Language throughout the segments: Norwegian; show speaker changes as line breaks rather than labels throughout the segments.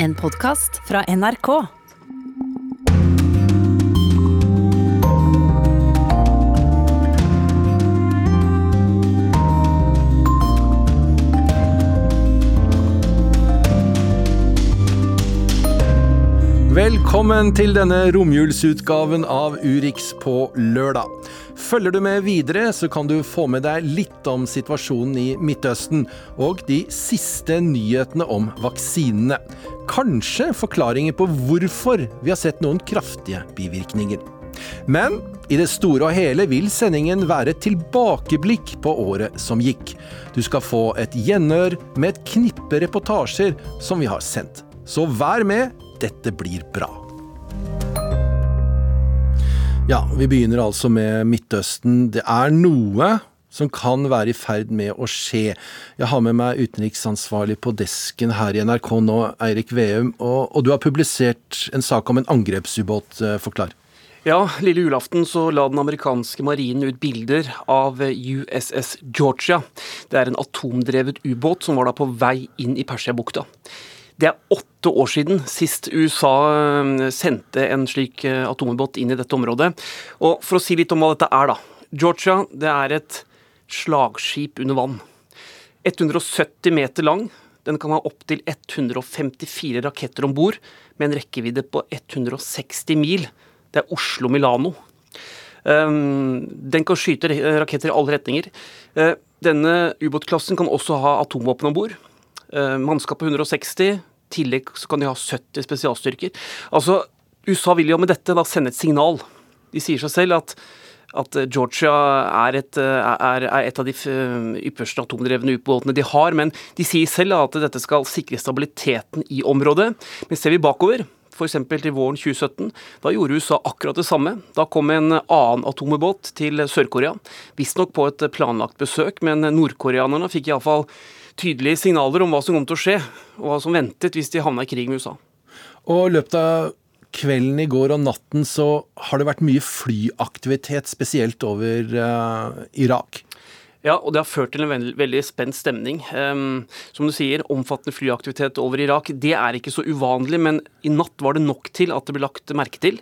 En podkast fra NRK.
Velkommen til denne romjulsutgaven av Urix på lørdag. Følger du med videre, så kan du få med deg litt om situasjonen i Midtøsten, og de siste nyhetene om vaksinene. Kanskje forklaringer på hvorfor vi har sett noen kraftige bivirkninger. Men i det store og hele vil sendingen være et tilbakeblikk på året som gikk. Du skal få et gjenhør med et knippe reportasjer som vi har sendt. Så vær med, dette blir bra. Ja, vi begynner altså med Midtøsten. Det er noe som kan være i ferd med å skje. Jeg har med meg utenriksansvarlig på desken her i NRK nå, Eirik Veum, og, og du har publisert en sak om en angrepsubåt. Forklar.
Ja, lille julaften så la den amerikanske marinen ut bilder av USS Georgia. Det er en atomdrevet ubåt som var da på vei inn i Persiabukta. Det er åtte år siden sist USA eh, sendte en slik eh, atomubåt inn i dette området. Og For å si litt om hva dette er, da. Georgia det er et slagskip under vann. 170 meter lang. Den kan ha opptil 154 raketter om bord, med en rekkevidde på 160 mil. Det er Oslo-Milano. Ehm, den kan skyte raketter i alle retninger. Eh, denne ubåtklassen kan også ha atomvåpen om bord. Mannskap på 160, i tillegg så kan de ha 70 spesialstyrker. Altså, USA vil jo med dette da sende et signal. De sier seg selv at, at Georgia er et, er, er et, av de ypperste atomdrevne ubåtene de har, men de sier selv at dette skal sikre stabiliteten i området. Men ser vi bakover, f.eks. til våren 2017. Da gjorde USA akkurat det samme. Da kom en annen atomubåt til Sør-Korea. Visstnok på et planlagt besøk, men nordkoreanerne fikk iallfall tydelige signaler om hva som kom til å skje, og hva som ventet hvis de havna i krig med USA.
Og i løpet av kvelden i går og natten så har det vært mye flyaktivitet, spesielt over uh, Irak.
Ja, og det har ført til en veldig, veldig spent stemning. Um, som du sier, omfattende flyaktivitet over Irak. Det er ikke så uvanlig, men i natt var det nok til at det ble lagt merke til,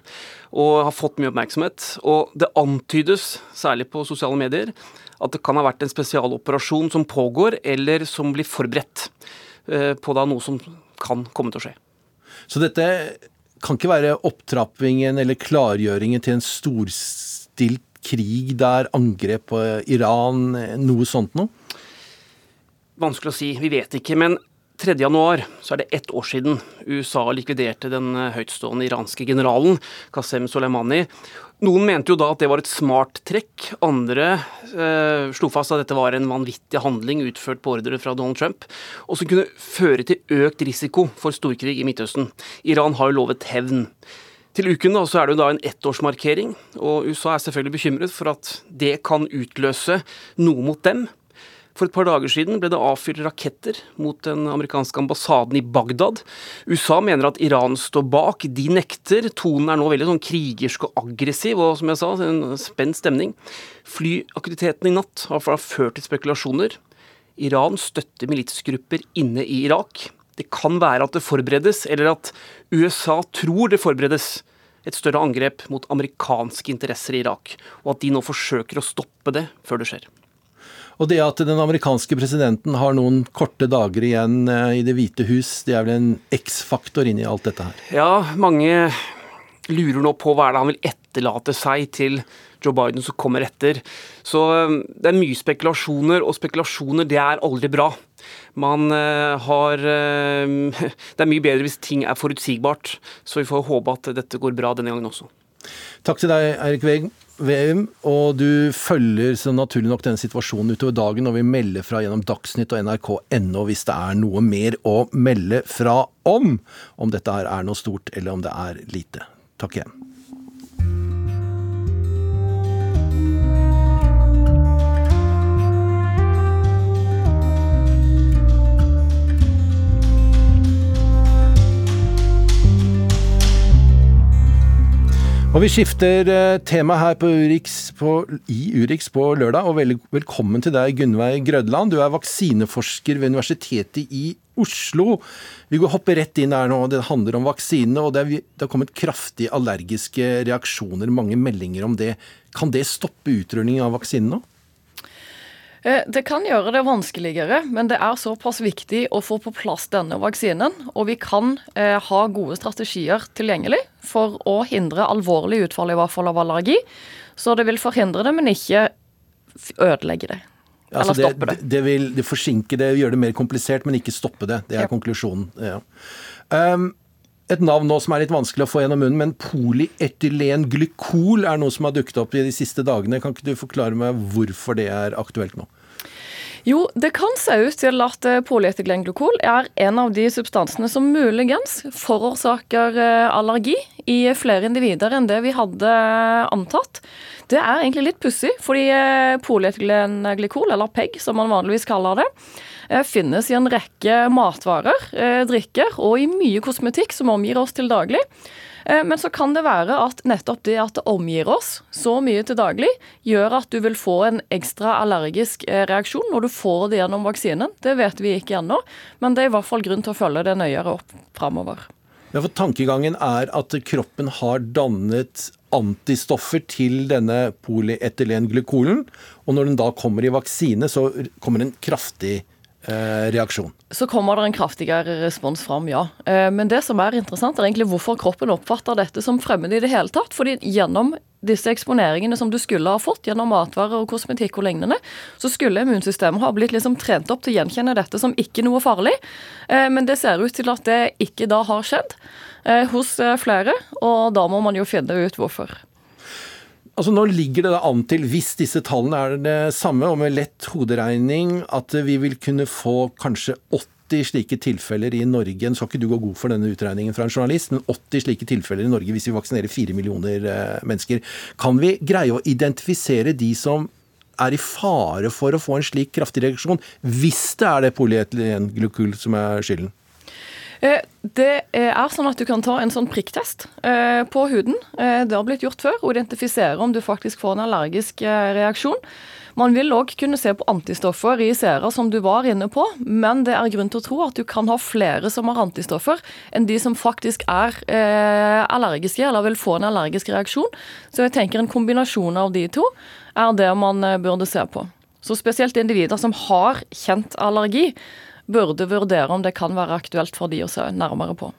og har fått mye oppmerksomhet. Og det antydes, særlig på sosiale medier, at det kan ha vært en spesialoperasjon som pågår, eller som blir forberedt uh, på da noe som kan komme til å skje.
Så dette kan ikke være opptrappingen eller klargjøringen til en storstilt krig der, angrep på Iran, noe sånt noe?
Vanskelig å si, vi vet ikke. Men 3. januar så er det ett år siden USA likviderte den høytstående iranske generalen Qasem Soleimani. Noen mente jo da at det var et smart trekk. Andre eh, slo fast at dette var en vanvittig handling utført på ordre fra Donald Trump, og som kunne føre til økt risiko for storkrig i Midtøsten. Iran har jo lovet hevn. Til uken da, så er det jo da en ettårsmarkering, og USA er selvfølgelig bekymret for at det kan utløse noe mot dem. For et par dager siden ble det avfyrt raketter mot den amerikanske ambassaden i Bagdad. USA mener at Iran står bak. De nekter. Tonen er nå veldig sånn krigersk og aggressiv, og som jeg sa, en spent stemning. Flyaktiviteten i natt har ført til spekulasjoner. Iran støtter militsgrupper inne i Irak. Det kan være at det forberedes, eller at USA tror det forberedes et større angrep mot amerikanske interesser i Irak, og at de nå forsøker å stoppe det før det skjer.
Og det at den amerikanske presidenten har noen korte dager igjen eh, i Det hvite hus, det er vel en X-faktor inni alt dette her?
Ja, mange lurer nå på hva er det han vil etterlate seg til Joe Biden som kommer etter. Så eh, det er mye spekulasjoner, og spekulasjoner det er aldri bra. Man uh, har Det er mye bedre hvis ting er forutsigbart, så vi får håpe at dette går bra denne gangen også.
Takk til deg, Eirik Veum. Og du følger så naturlig nok denne situasjonen utover dagen, og vi melder fra gjennom Dagsnytt og nrk.no hvis det er noe mer å melde fra om. Om dette her er noe stort, eller om det er lite. Takk igjen. Og Vi skifter eh, tema her på Urix på, i Urix på lørdag. og vel, Velkommen til deg, Gunnveig Grødland. Du er vaksineforsker ved Universitetet i Oslo. Vi går hopper rett inn her nå. Det handler om vaksinene, og det, har kommet kraftige allergiske reaksjoner. Mange meldinger om det. Kan det stoppe utrulling av vaksinen nå?
Eh, det kan gjøre det vanskeligere, men det er såpass viktig å få på plass denne vaksinen. Og vi kan eh, ha gode strategier tilgjengelig for å hindre alvorlig utfall i hvert fall av allergi. Så det vil forhindre det, men ikke ødelegge det.
Altså eller stoppe det. Det, det vil det forsinke det, gjøre det mer komplisert, men ikke stoppe det. Det er ja. konklusjonen. Ja. Um, et navn nå som er litt vanskelig å få gjennom munnen, men polyetylenglykol er noe som har dukket opp i de siste dagene. Kan ikke du forklare meg hvorfor det er aktuelt nå?
Jo, det kan se ut til at eh, polyetylenglykol er en av de substansene som muligens forårsaker eh, allergi i flere individer enn det vi hadde antatt. Det er egentlig litt pussig, fordi eh, polyetylenglykol, eller PEG som man vanligvis kaller det, finnes i en rekke matvarer, drikker og i mye kosmetikk som omgir oss til daglig. Eh, men så kan det være at nettopp det at det omgir oss så mye til daglig, gjør at du vil få en ekstra allergisk eh, reaksjon når du får det gjennom vaksinen. Det vet vi ikke ennå, men det er i hvert fall grunn til å følge det nøyere opp framover.
Ja, for Tankegangen er at kroppen har dannet antistoffer til denne polyetylenglykolen, og når den da kommer i vaksine, så kommer en kraftig Eh, reaksjon.
Så kommer det en kraftigere respons fram, ja. Eh, men det som er interessant, er egentlig hvorfor kroppen oppfatter dette som fremmed i det hele tatt. Fordi gjennom disse eksponeringene som du skulle ha fått gjennom matvarer og kosmetikk og lignende, så skulle immunsystemet ha blitt liksom trent opp til å gjenkjenne dette som ikke noe farlig. Eh, men det ser ut til at det ikke da har skjedd hos flere, og da må man jo finne ut hvorfor.
Altså Nå ligger det da an til, hvis disse tallene er det samme, og med lett hoderegning, at vi vil kunne få kanskje 80 slike tilfeller i Norge. Nå skal ikke du gå god for denne utregningen fra en journalist, men 80 slike tilfeller i Norge hvis vi vaksinerer 4 millioner eh, mennesker. Kan vi greie å identifisere de som er i fare for å få en slik kraftig reaksjon, hvis det er det polyetylenglykol som er skylden?
Eh, det er sånn at du kan ta en sånn prikktest eh, på huden. Eh, det har blitt gjort før, Og identifisere om du faktisk får en allergisk reaksjon. Man vil òg kunne se på antistoffer i serer, som du var inne på, men det er grunn til å tro at du kan ha flere som har antistoffer, enn de som faktisk er allergiske eller vil få en allergisk reaksjon. Så jeg tenker en kombinasjon av de to er det man burde se på. Så spesielt individer som har kjent allergi, burde vurdere om det kan være aktuelt for de å se nærmere på.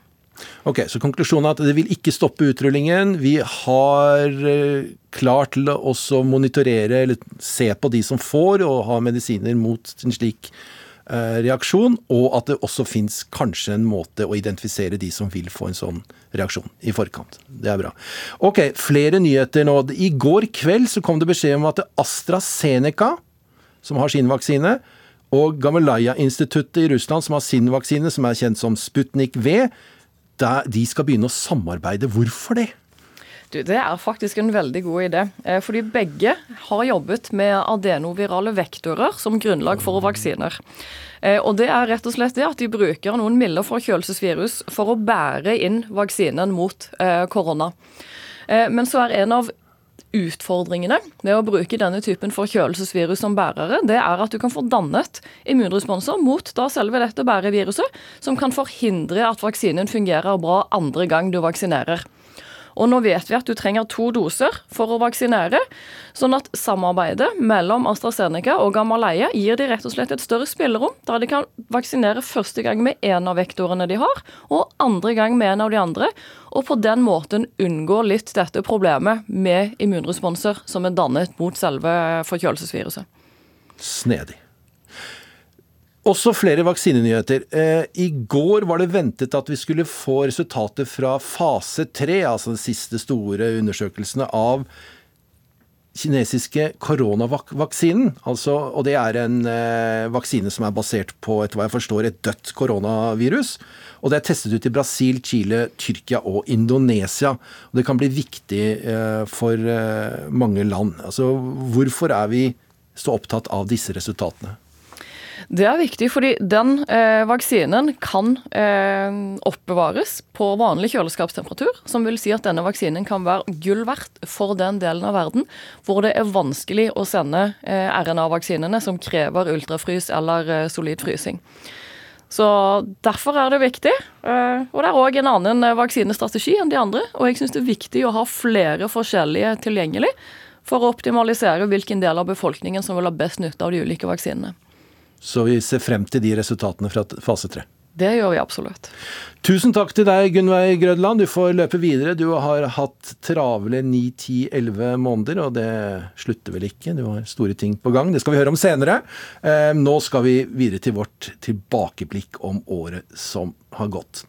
Ok, Så konklusjonen er at det vil ikke stoppe utrullingen. Vi har eh, klart til å også monitorere eller se på de som får og har medisiner mot en slik eh, reaksjon, og at det også fins kanskje en måte å identifisere de som vil få en sånn reaksjon i forkant. Det er bra. Ok, flere nyheter nå. I går kveld så kom det beskjed om at AstraZeneca, som har sin vaksine, og Gamaleya-instituttet i Russland, som har sin vaksine, som er kjent som Sputnik V, de skal begynne å samarbeide. Hvorfor det?
Du, det er faktisk en veldig god idé. Eh, fordi begge har jobbet med adenovirale vektorer som grunnlag for vaksiner. Eh, og det er rett og slett det at de bruker noen milde forkjølelsesvirus for å bære inn vaksinen mot eh, korona. Men så er en av utfordringene med å bruke denne typen forkjølelsesvirus som bærere, det er at du kan få dannet immunresponser mot da selve dette bæreviruset, som kan forhindre at vaksinen fungerer bra andre gang du vaksinerer. Og nå vet vi at du trenger to doser for å vaksinere, sånn at samarbeidet mellom AstraZeneca og Gamaleie gir de rett og slett et større spillerom, der de kan vaksinere første gang med én av vektorene de har, og andre gang med en av de andre, og på den måten unngå litt dette problemet med immunresponser som er dannet mot selve forkjølelsesviruset.
Snedig. Også flere vaksinenyheter. Eh, I går var det ventet at vi skulle få resultater fra fase tre, altså den siste store undersøkelsene av kinesiske koronavaksinen. Altså, og det er en eh, vaksine som er basert på etter hva jeg forstår, et dødt koronavirus. Og det er testet ut i Brasil, Chile, Tyrkia og Indonesia. Og det kan bli viktig eh, for mange land. Altså, hvorfor er vi så opptatt av disse resultatene?
Det er viktig, fordi den eh, vaksinen kan eh, oppbevares på vanlig kjøleskapstemperatur. Som vil si at denne vaksinen kan være gull verdt for den delen av verden hvor det er vanskelig å sende eh, RNA-vaksinene som krever ultrafrys eller eh, solid frysing. Så Derfor er det viktig. Eh, og det er òg en annen eh, vaksinestrategi enn de andre. Og jeg syns det er viktig å ha flere forskjellige tilgjengelig for å optimalisere hvilken del av befolkningen som vil ha best nytte av de ulike vaksinene.
Så vi ser frem til de resultatene fra fase tre?
Det gjør vi absolutt.
Tusen takk til deg, Gunnveig Grødland. Du får løpe videre. Du har hatt travle 9-10-11 måneder, og det slutter vel ikke. Du har store ting på gang. Det skal vi høre om senere. Eh, nå skal vi videre til vårt tilbakeblikk om året som har gått.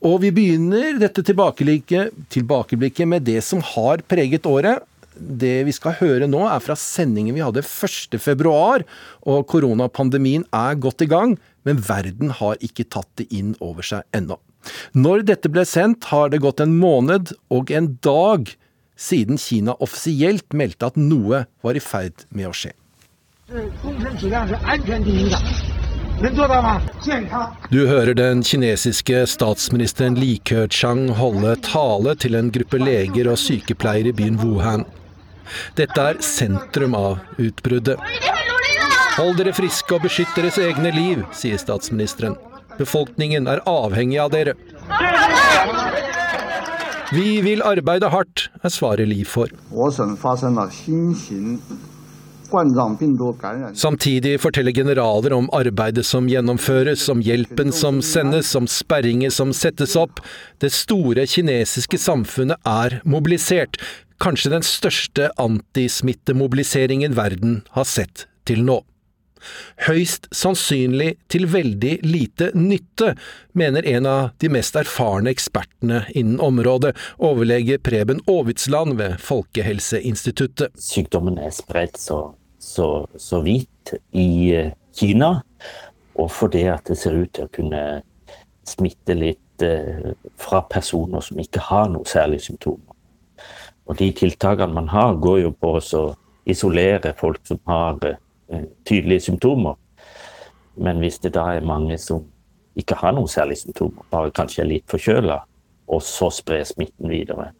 Og vi begynner dette tilbakeblikket, tilbakeblikket med det som har preget året det vi skal høre nå, er fra sendingen vi hadde 1.2. Og koronapandemien er godt i gang, men verden har ikke tatt det inn over seg ennå. Når dette ble sendt, har det gått en måned og en dag siden Kina offisielt meldte at noe var i ferd med å skje. Du hører den kinesiske statsministeren Li Keqiang holde tale til en gruppe leger og sykepleiere i byen Wuhan. Dette er sentrum av utbruddet. Hold dere friske og beskytt deres egne liv, sier statsministeren. Befolkningen er avhengig av dere. Vi vil arbeide hardt, er svaret Liv får. Samtidig forteller generaler om arbeidet som gjennomføres, om hjelpen som sendes, om sperringer som settes opp. Det store kinesiske samfunnet er mobilisert kanskje den største antismittemobiliseringen verden har sett til nå. Høyst sannsynlig til veldig lite nytte, mener en av de mest erfarne ekspertene innen området, overlege Preben Aavitsland ved Folkehelseinstituttet.
Sykdommen er spredt så, så, så vidt i eh, Kina, og fordi at det ser ut til å kunne smitte litt eh, fra personer som ikke har noe særlig symptomer. Og de tiltakene man har, går jo på å isolere folk som har eh, tydelige symptomer. Men hvis det da er mange som ikke har noen særlige symptomer, bare kanskje er litt forkjøla, og så sprer smitten videre,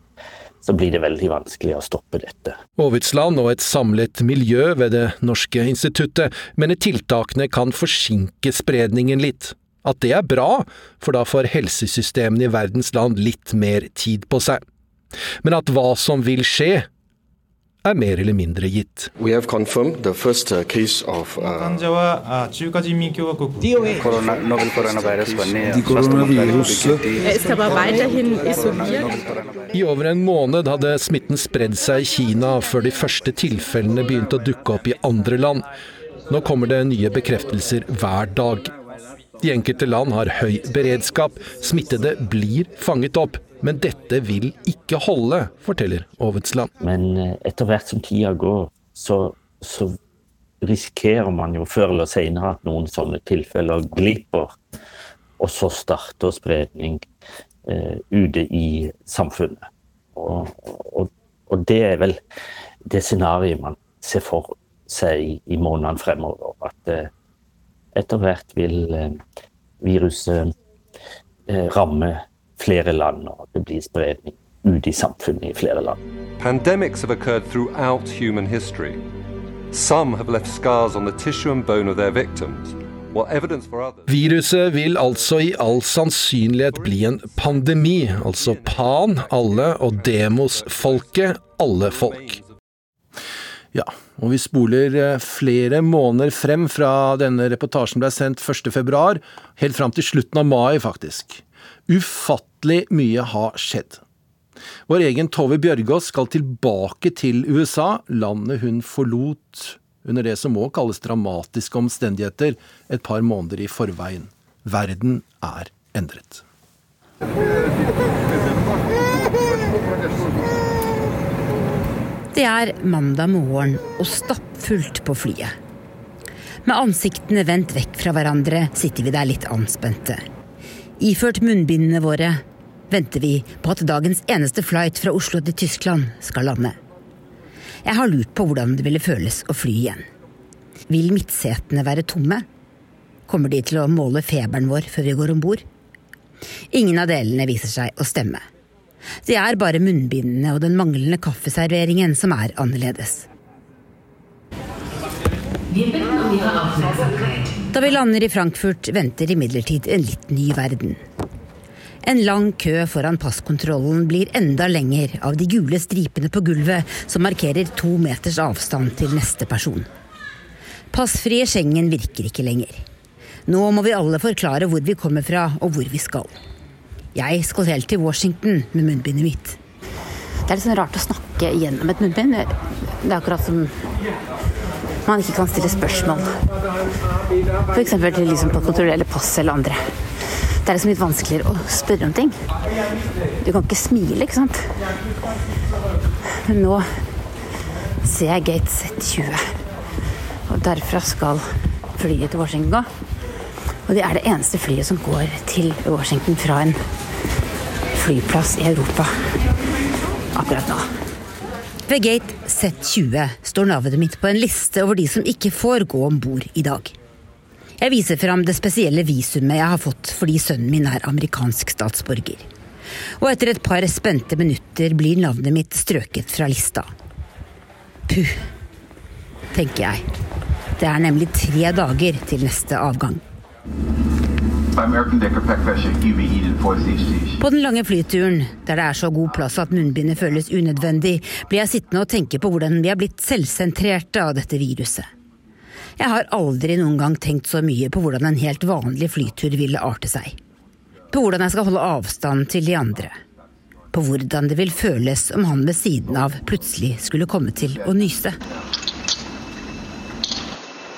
så blir det veldig vanskelig å stoppe dette.
Aavitsland og et samlet miljø ved Det norske instituttet mener tiltakene kan forsinke spredningen litt. At det er bra, for da får helsesystemene i verdens land litt mer tid på seg men at hva som vil skje, er mer eller mindre gitt.
We have confirmed the first uh, of uh,
I over en måned hadde smitten spredd seg i Kina før de første tilfellene begynte å dukke opp i andre land. Nå kommer det nye bekreftelser hver dag. De enkelte land har høy beredskap, smittede blir fanget opp. Men dette vil ikke holde, forteller Aavitsland.
Men eh, etter hvert som tida går, så, så risikerer man jo før eller senere at noen sånne tilfeller glipper. Og så starter spredning eh, ute i samfunnet. Og, og, og, det er vel det scenarioet man ser for seg i, i månedene fremover. At eh, etter hvert vil eh, viruset eh, ramme flere land, og det blir spredning ut i samfunnet i flere land.
Pandemics have occurred throughout human history. Some have left scars on the tissue and bone of their victims.
Viruset vil altså i all sannsynlighet bli en pandemi, altså pan, alle, og demos, folket, alle folk. Ja, og vi spoler eh, flere måneder frem fra denne reportasjen ble sendt 1.2, helt fram til slutten av mai, faktisk. Ufattelig mye har skjedd. Vår egen Tove Bjørgaas skal tilbake til USA, landet hun forlot under det som må kalles dramatiske omstendigheter et par måneder i forveien. Verden er endret.
Det er mandag morgen og stappfullt på flyet. Med ansiktene vendt vekk fra hverandre sitter vi der litt anspente. Iført munnbindene våre venter vi på at dagens eneste flight fra Oslo til Tyskland skal lande. Jeg har lurt på hvordan det ville føles å fly igjen. Vil midtsetene være tomme? Kommer de til å måle feberen vår før vi går om bord? Ingen av delene viser seg å stemme. Det er bare munnbindene og den manglende kaffeserveringen som er annerledes. Vi ber om. Da vi lander i Frankfurt, venter imidlertid en litt ny verden. En lang kø foran passkontrollen blir enda lenger av de gule stripene på gulvet som markerer to meters avstand til neste person. Passfrie Schengen virker ikke lenger. Nå må vi alle forklare hvor vi kommer fra og hvor vi skal. Jeg skal helt til Washington med munnbindet mitt.
Det er litt sånn rart å snakke gjennom et munnbind. Det er akkurat som man ikke kan stille spørsmål. F.eks. til liksom på å kontrollere pass eller andre. Det er liksom litt vanskeligere å spørre om ting. Du kan ikke smile, ikke sant. Men nå ser jeg gate Z20. Og derfra skal flyet til Washington gå. Og det er det eneste flyet som går til Washington fra en flyplass i Europa akkurat nå.
Ved gate Z20 står navnet mitt på en liste over de som ikke får gå om bord i dag. Jeg viser fram det spesielle visumet jeg har fått fordi sønnen min er amerikansk statsborger. Og etter et par spente minutter blir navnet mitt strøket fra lista. Puh, tenker jeg. Det er nemlig tre dager til neste avgang. På den lange flyturen, der det er så god plass at munnbindet føles unødvendig, blir jeg sittende og tenke på hvordan vi er blitt selvsentrerte av dette viruset. Jeg har aldri noen gang tenkt så mye på hvordan en helt vanlig flytur ville arte seg. På hvordan jeg skal holde avstand til de andre. På hvordan det vil føles om han ved siden av plutselig skulle komme til å nyse.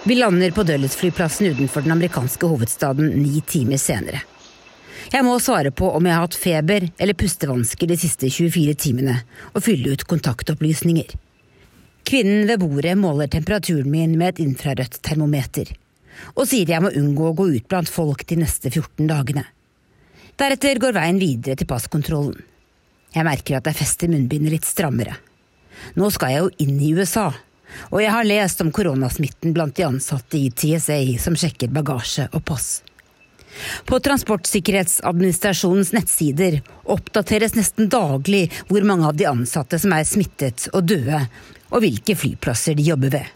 Vi lander på Dulles-flyplassen utenfor den amerikanske hovedstaden ni timer senere. Jeg må svare på om jeg har hatt feber eller pustevansker de siste 24 timene, og fylle ut kontaktopplysninger. Kvinnen ved bordet måler temperaturen min med et infrarødt termometer, og sier jeg må unngå å gå ut blant folk de neste 14 dagene. Deretter går veien videre til passkontrollen. Jeg merker at jeg fester munnbindet litt strammere. Nå skal jeg jo inn i USA, og jeg har lest om koronasmitten blant de ansatte i TSA som sjekker bagasje og pass. På Transportsikkerhetsadministrasjonens nettsider oppdateres nesten daglig hvor mange av de ansatte som er smittet og døde, og hvilke flyplasser de jobber ved.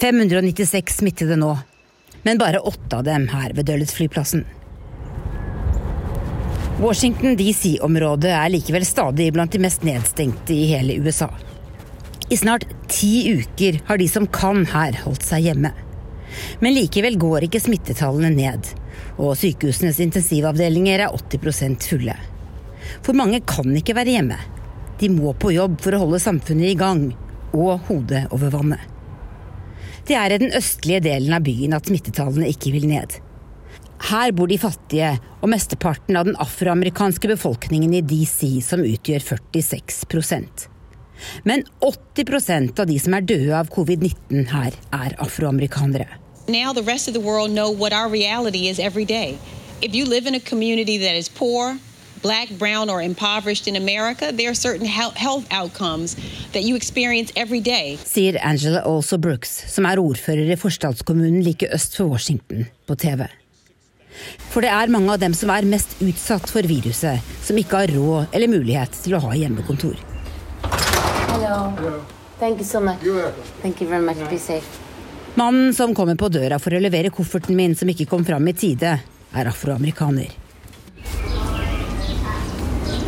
596 smittede nå, men bare åtte av dem her ved Dulles-flyplassen. Washington DC-området er likevel stadig blant de mest nedstengte i hele USA. I snart ti uker har de som kan her, holdt seg hjemme. Men likevel går ikke smittetallene ned, og sykehusenes intensivavdelinger er 80% fulle. For mange kan ikke være hjemme. De må på jobb for å holde samfunnet i gang, og hodet over vannet. Det er i den østlige delen av byen at smittetallene ikke vil ned. Her bor de fattige og mesteparten av den afroamerikanske befolkningen i DC, som utgjør 46 Men 80% av de som er døde av covid-19 her, er afroamerikanere.
Now the rest of the world know what our reality is every day. If you live in a community that is poor, black, brown, or impoverished in America, there are certain health outcomes that you experience every day.
Sier Angela Also Brooks, som er ordfører i forstadskommunen like øst for Washington, på TV. For det er mange av dem som er mest utsatt for viruset, som ikke har råd eller mulighet til å ha hjemmekontor. Mannen som kommer på døra for å levere kofferten min som ikke kom fram i tide, er afroamerikaner.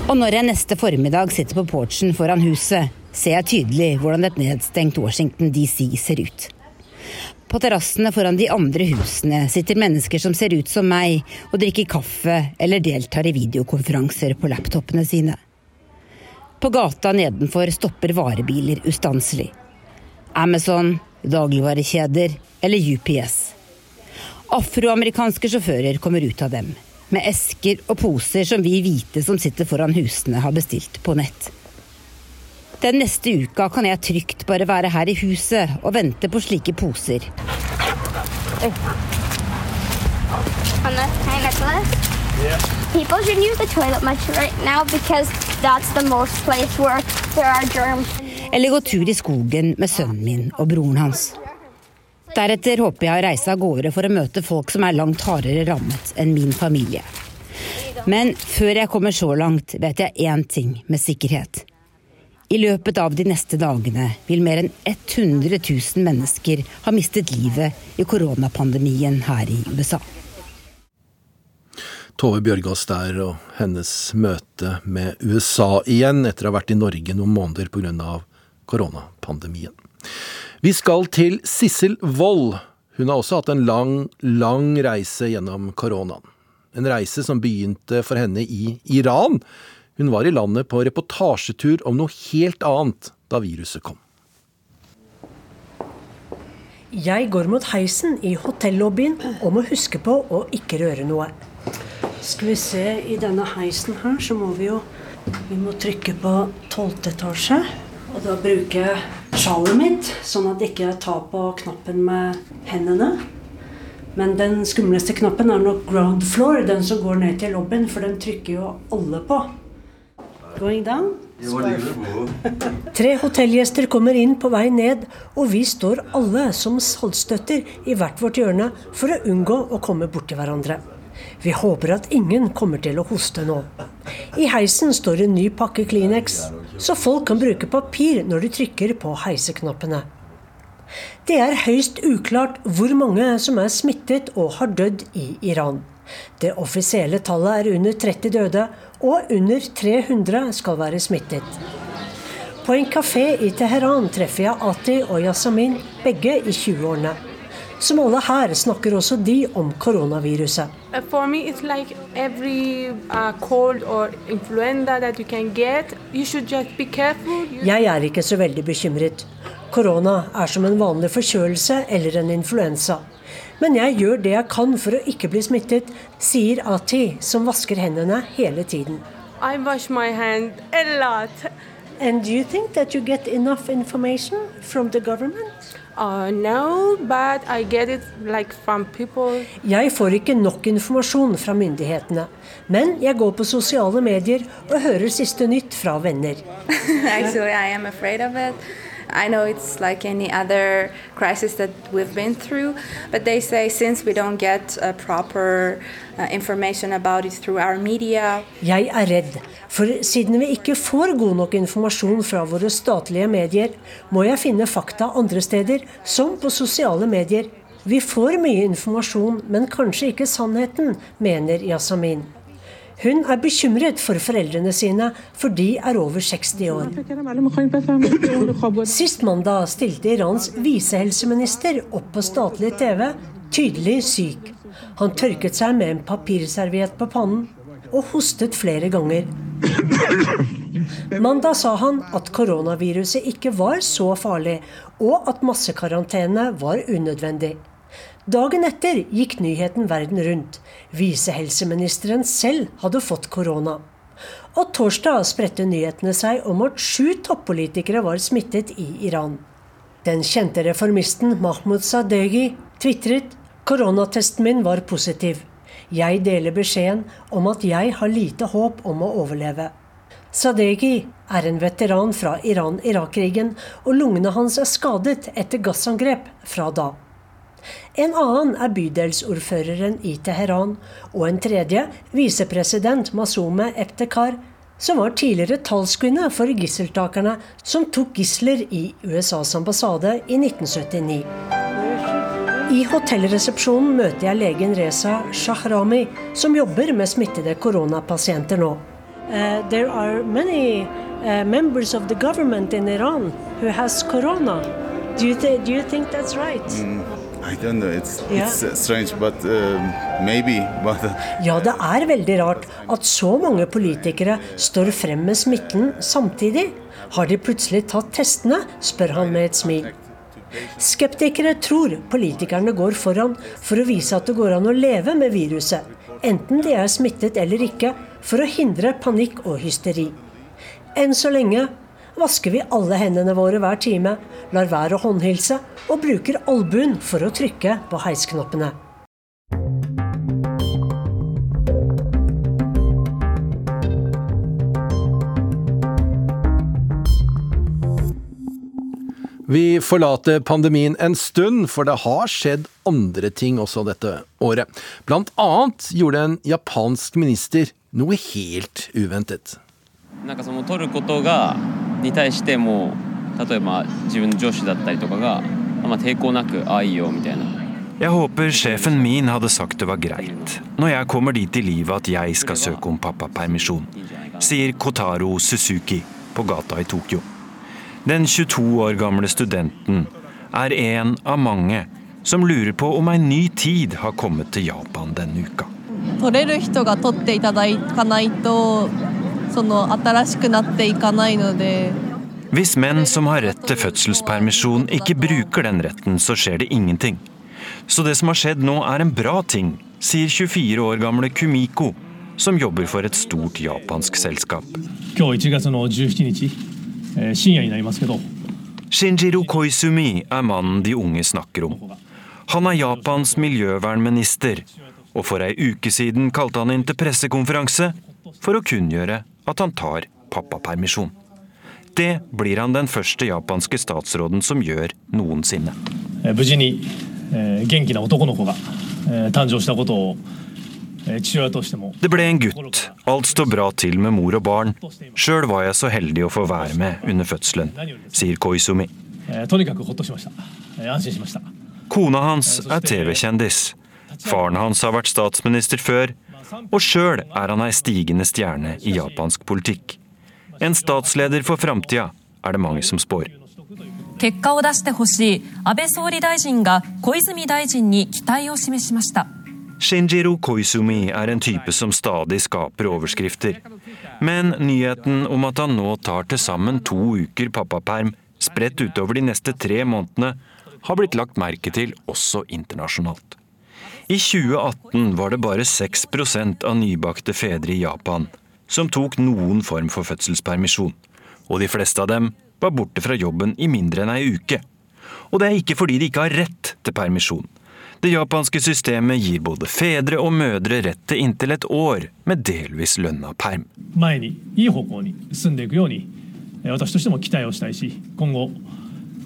Og når jeg neste formiddag sitter på porchen foran huset, ser jeg tydelig hvordan et nedstengt Washington DC ser ut. På terrassene foran de andre husene sitter mennesker som ser ut som meg, og drikker kaffe eller deltar i videokonferanser på laptopene sine. På gata nedenfor stopper varebiler ustanselig. Amazon, dagligvarekjeder eller UPS. Afroamerikanske sjåfører kommer ut av dem, med esker og poser som vi hvite som sitter foran husene har bestilt på nett. Den neste uka kan jeg trygt bare være her i huset og vente på slike poser. Eller gå tur i skogen med sønnen min og broren hans. Deretter håper jeg å reise av gårde for å møte folk som er langt hardere rammet enn min familie. Men før jeg kommer så langt, vet jeg én ting med sikkerhet. I løpet av de neste dagene vil mer enn 100 000 mennesker ha mistet livet i koronapandemien her i USA.
Tove Bjørgaas der og hennes møte med USA igjen etter å ha vært i Norge noen måneder pga. koronapandemien. Vi skal til Sissel Wold. Hun har også hatt en lang, lang reise gjennom koronaen. En reise som begynte for henne i Iran. Hun var i landet på reportasjetur om noe helt annet da viruset kom.
Jeg går mot heisen i hotellobbyen og må huske på å ikke røre noe. Skal vi se, i denne heisen her så må vi jo Vi må trykke på tolvte etasje. Og da bruker jeg sjalet mitt, sånn at jeg ikke tar på knappen med hendene. Men den skumleste knappen er nok ground floor, den som går ned til lobbyen, for den trykker jo alle på. Going down? Tre hotellgjester kommer inn på vei ned, og vi står alle som saltstøtter i hvert vårt hjørne for å unngå å komme borti hverandre. Vi håper at ingen kommer til å hoste nå. I heisen står en ny pakke Kleenex, så folk kan bruke papir når de trykker på heiseknappene. Det er høyst uklart hvor mange som er smittet og har dødd i Iran. Det offisielle tallet er under 30 døde, og under 300 skal være smittet. På en kafé i Teheran treffer jeg Ati og Yasamin, begge i 20-årene. Som alle her snakker også de om koronaviruset.
For for me, it's like every uh, cold or influenza that you can get. You should just be careful.
Jeg er ikke så veldig bekymret. Korona er som en vanlig forkjølelse eller en influensa. Men jeg gjør det jeg kan for å ikke bli smittet, sier Ati, som vasker hendene hele tiden.
I wash my hand a lot.
And do you think that you get enough information from the government?
Uh, no, but I get it like from.
Jeg får ikke nok informasjon fra myndighetene. Men jeg går på sosiale medier og hører siste nytt fra venner.
Actually, I know it's like any other crisis that we've been through, but they say since we don't get uh, proper uh, information about it through our media
Jeg er redd, for siden vi ikke får god nok informasjon fra våre statlige medier, må jeg finne fakta andre steder, som på sosiale medier. Vi får mye informasjon, men kanskje ikke sannheten, mener Yasamin. Hun er bekymret for foreldrene sine, for de er over 60 år. Sist mandag stilte Irans visehelseminister opp på statlig TV, tydelig syk. Han tørket seg med en papirserviett på pannen og hostet flere ganger. Mandag sa han at koronaviruset ikke var så farlig, og at massekarantene var unødvendig. Dagen etter gikk nyheten verden rundt. Visehelseministeren selv hadde fått korona. Og torsdag spredte nyhetene seg om at sju toppolitikere var smittet i Iran. Den kjente reformisten Mahmoud Sadeghi tvitret koronatesten min var positiv. Jeg deler beskjeden om at jeg har lite håp om å overleve. Sadeghi er en veteran fra Iran-Irak-krigen, og lungene hans er skadet etter gassangrep fra da. En annen er bydelsordføreren i Teheran, og en tredje visepresident Masume Ebtekar, som var tidligere talskvinne for gisseltakerne som tok gisler i USAs ambassade i 1979. I hotellresepsjonen møter jeg legen Reza Shahrami, som jobber med smittede koronapasienter nå. Uh, there are many uh, members of the government in Iran who has corona. Do you, th do you think that's right?
Mm. I don't know. It's, it's uh, strange, but uh, maybe. But
ja, det er veldig rart at så mange politikere står frem med smitten samtidig. Har de plutselig tatt testene, spør han med et smil. Skeptikere tror politikerne går foran for å vise at det går an å leve med viruset, enten de er smittet eller ikke, for å hindre panikk og hysteri. Enn så lenge vasker vi alle hendene våre hver time, lar være å håndhilse og bruker albuen for å trykke på heisknappene.
Vi forlater pandemien en stund, for det har skjedd andre ting også dette året. Blant annet gjorde en japansk minister noe helt uventet. なんかその取ることが
に対しても例えば自分の上司だったりとかが、まあ、抵抗なくああいいよみたいな
Jeg håper sjefen min hadde sagt det var greit, når jeg kommer dit i livet at jeg skal søke om pappapermisjon, sier Kotaro Suzuki på gata i Tokyo. Den 22 år gamle studenten er en av mange som lurer på om en ny tid har kommet til Japan denne uka.
取れる人が取っていただかないと その新しくなっていかないので
Hvis menn som har rett til fødselspermisjon ikke bruker den retten, så skjer det ingenting. Så det som har skjedd nå er en bra ting, sier 24 år gamle Kumiko, som jobber for et stort japansk selskap.
今日1月の17日、えー深夜になりますけど
Shinjiro Koizumi er mannen de unge snakker om. Han er Japans miljøvernminister, og for ei uke siden kalte han inn til pressekonferanse for å kunngjøre at han tar pappapermisjon. Det blir han den første japanske statsråden som gjør noensinne. Det ble en gutt. Alt står bra til med mor og barn. Sjøl var jeg så heldig å få være med under fødselen, sier Koizumi. Kona hans er TV-kjendis. Faren hans har vært statsminister før. Og sjøl er han ei stigende stjerne i japansk politikk. En statsleder for framtida, er det mange som spår. Shinjiro Koizumi er en type som stadig skaper overskrifter. Men nyheten om at han nå tar til sammen to uker pappaperm spredt utover de neste tre månedene, har blitt lagt merke til også internasjonalt. I 2018 var det bare 6% av nybakte fedre i Japan som tok noen form for fødselspermisjon, og de fleste av dem var borte fra jobben i mindre enn ei uke. Og det er ikke fordi de ikke har rett til permisjon. Det japanske systemet gir både fedre og mødre rett til inntil et år med delvis lønna perm.
前に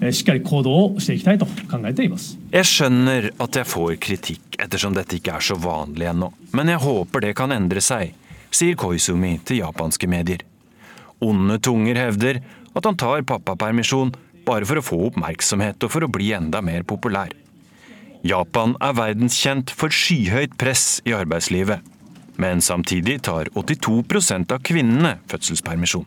いい方向に進んでいくようにえー私としても期待をしたいし今後えーしっかり行動をしていきたいと考えています
Jeg skjønner at jeg får kritikk ettersom dette ikke er så vanlig ennå, men jeg håper det kan endre seg, sier Koizumi til japanske medier. Onde tunger hevder at han tar pappapermisjon bare for å få oppmerksomhet og for å bli enda mer populær. Japan er verdenskjent for skyhøyt press i arbeidslivet. Men samtidig tar 82 av kvinnene fødselspermisjon.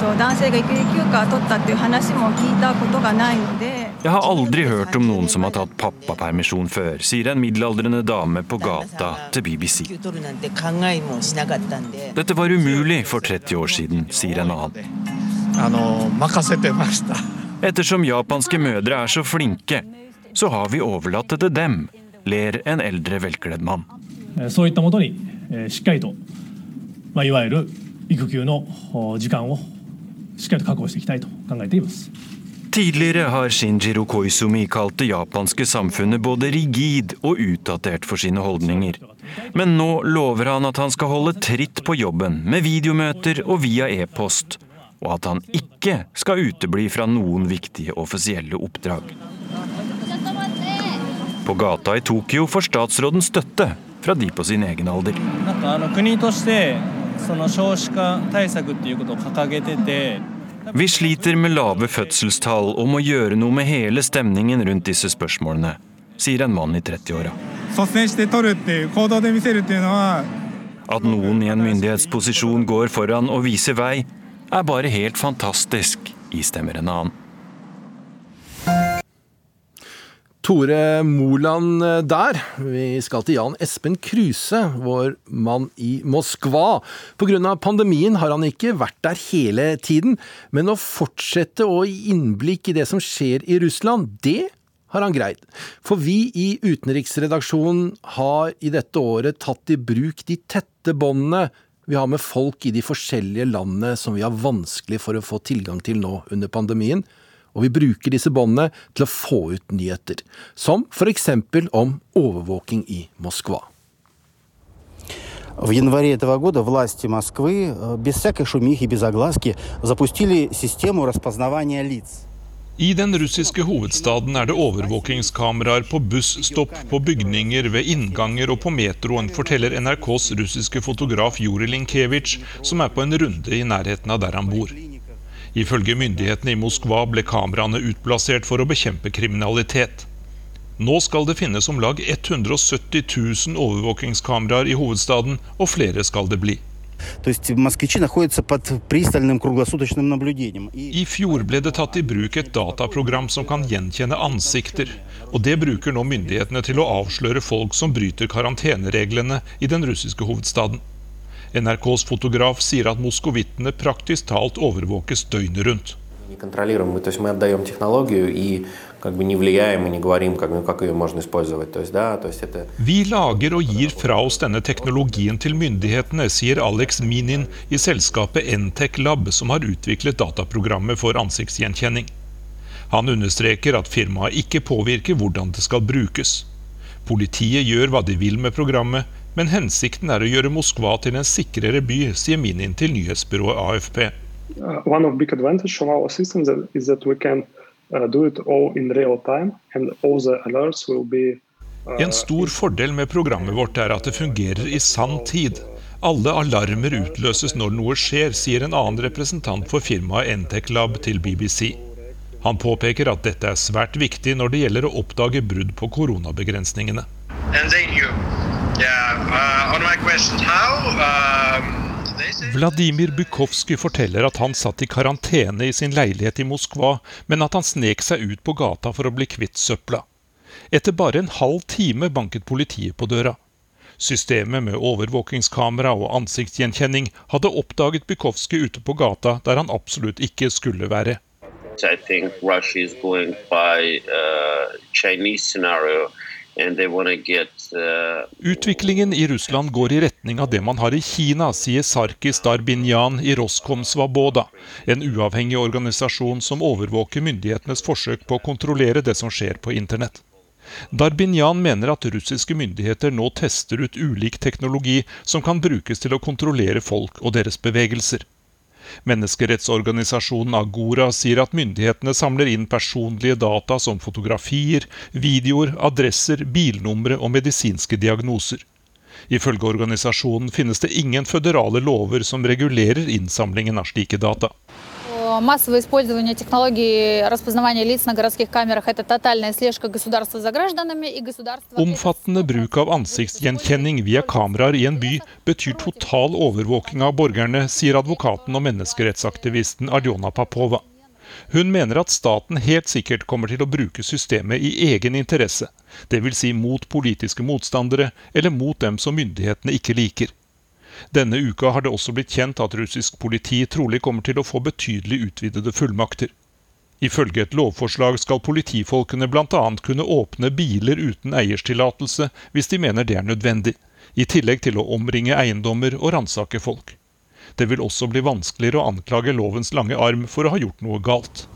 私の周りではと男性が育児休暇を取ったっていう話も聞いたことがないので
Jeg har aldri hørt om noen som har tatt pappapermisjon før, sier en middelaldrende dame på gata til BBC.
取るなんて考えもしなかったんで
Dette var umulig for 30 år siden, sier en annen.
あの任せてました
Ettersom japanske mødre er så flinke, så har vi overlatt det til dem, ler en eldre velkledd mann.
えーそういったもとにえーしっかりと、まあ、いわゆる育休のお時間を しっかりと確保していきたいと考えています
Tidligere har Shinjiro Koizumi kalt det japanske samfunnet både rigid og utdatert for sine holdninger. Men nå lover han at han skal holde tritt på jobben med videomøter og via e-post, og at han ikke skal utebli fra noen viktige offisielle oppdrag. På gata i Tokyo får statsråden støtte fra de på sin egen alder. Vi sliter med lave fødselstall og må gjøre noe med hele stemningen rundt disse spørsmålene, sier en mann i 30-åra. At noen i en myndighetsposisjon går foran og viser vei, er bare helt fantastisk, istemmer en annen.
Tore Moland eh, der. Vi skal til Jan Espen Kruse, vår mann i Moskva. Pga. pandemien har han ikke vært der hele tiden, men å fortsette å gi innblikk i det som skjer i Russland, det har han greid. For vi i utenriksredaksjonen har i dette året tatt i bruk de tette båndene vi har med folk i de forskjellige landene som vi har vanskelig for å få tilgang til nå under pandemien og vi bruker disse båndene til å få ut nyheter, som f.eks. om overvåking i Moskva.
В январе этого года власти Москвы э, без всякой шумихи, без огласки запустили систему распознавания лиц.
I den russiske hovedstaden er det overvåkingskameraer på busstopp, på bygninger, ved innganger og på metroen, forteller NRKs russiske fotograf Juri Linkevitsj, som er på en runde i nærheten av der han bor. Ifølge myndighetene i Moskva ble kameraene utplassert for å bekjempe kriminalitet. Nå skal det finnes om lag 170 000 overvåkingskameraer i hovedstaden, og flere skal det bli. I fjor ble det tatt i bruk et dataprogram som kan gjenkjenne ansikter. Og det bruker nå myndighetene til å avsløre folk som bryter karantenereglene i den russiske hovedstaden. NRKs fotograf sier at moskovittene praktisk talt overvåkes døgnet rundt. Vi lager og gir fra oss denne teknologien til myndighetene, sier Alex Minin i selskapet Entec Lab, som har utviklet dataprogrammet for ansiktsgjenkjenning. Han understreker at firmaet ikke påvirker hvordan det skal brukes. Politiet gjør hva de vil med programmet, men hensikten er å gjøre Moskva til en sikrere by, sier Minin til nyhetsbyrået AFP.
Uh, one of big advantage of our system is that we can uh, do it all in real time, and all the alerts will be
uh, en stor fordel med programmet vårt er at det fungerer i sann tid. Alle alarmer utløses når noe skjer, sier en annen representant for firmaet Entec Lab til BBC. Han påpeker at dette er svært viktig når det gjelder å oppdage brudd på koronabegrensningene. Yeah, uh, Vladimir Bukovskij forteller at han satt i karantene i sin leilighet i Moskva, men at han snek seg ut på gata for å bli kvitt søpla. Etter bare en halv time banket politiet på døra. Systemet med overvåkingskamera og ansiktsgjenkjenning hadde oppdaget Bukovskij ute på gata der han absolutt ikke skulle være. I think Russia is going by uh, Chinese scenario. Uh, Utviklingen i Russland går i retning av det man har i Kina, sier Sarkis Darbinyan i Roskom Svaboda, en uavhengig organisasjon som overvåker myndighetenes forsøk på å kontrollere det som skjer på internett. Darbinyan mener at russiske myndigheter nå tester ut ulik teknologi som kan brukes til å kontrollere folk og deres bevegelser. Menneskerettsorganisasjonen Agora sier at myndighetene samler inn personlige data som fotografier, videoer, adresser, bilnumre og medisinske diagnoser. Ifølge organisasjonen finnes det ingen føderale lover som regulerer innsamlingen av slike data
массовое использование технологий распознавания лиц на городских камерах – это тотальная слежка государства за гражданами и государство...
Omfattende bruk av ansiktsgjenkjenning via kameraer i en by betyr total overvåking av borgerne, sier advokaten og menneskerettsaktivisten Arjona Papova. Hun mener at staten helt sikkert kommer til å bruke systemet i egen interesse, dvs. Si mot politiske motstandere eller mot dem som myndighetene ikke liker. Denne uka har det også blitt kjent at russisk politi trolig kommer til å få betydelig utvidede fullmakter. Ifølge et lovforslag skal politifolkene bl.a. kunne åpne biler uten eierstillatelse hvis de mener det er nødvendig, i tillegg til å omringe eiendommer og ransake folk. Det vil også bli vanskeligere å anklage lovens lange arm for å ha gjort noe galt.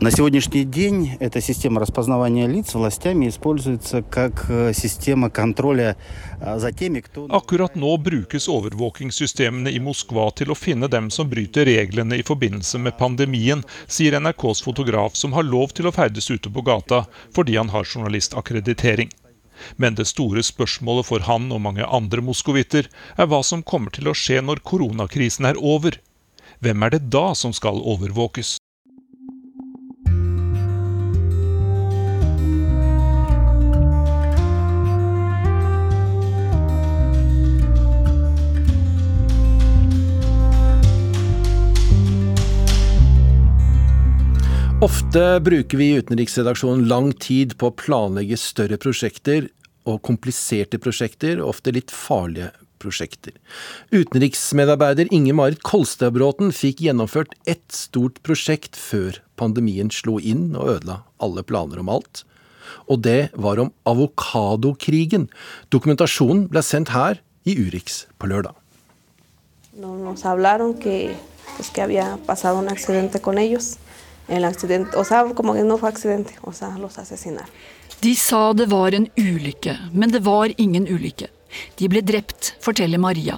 На сегодняшний день эта система распознавания лиц властями используется как э, система контроля за теми, кто...
Akkurat nå brukes overvåkingssystemene i Moskva til å finne dem som bryter reglene i forbindelse med pandemien, sier NRKs fotograf, som har lov til å ferdes ute på gata fordi han har journalistakkreditering. Men det store spørsmålet for han og mange andre moskovitter er hva som kommer til å skje når koronakrisen er over. Hvem er det da som skal overvåkes?
Ofte bruker vi i utenriksredaksjonen lang tid på å planlegge større prosjekter og kompliserte prosjekter, ofte litt farlige prosjekter. Utenriksmedarbeider Inge Marit Kolstadbråten fikk gjennomført ett stort prosjekt før pandemien slo inn og ødela alle planer om alt. Og det var om avokadokrigen. Dokumentasjonen ble sendt her i Urix på lørdag.
Nos el accidente, o sea, como que no fue accidente, o sea, los asesinaron.
De sa det var en ulykke, men det var ingen ulykke. De ble drept, forteller Maria.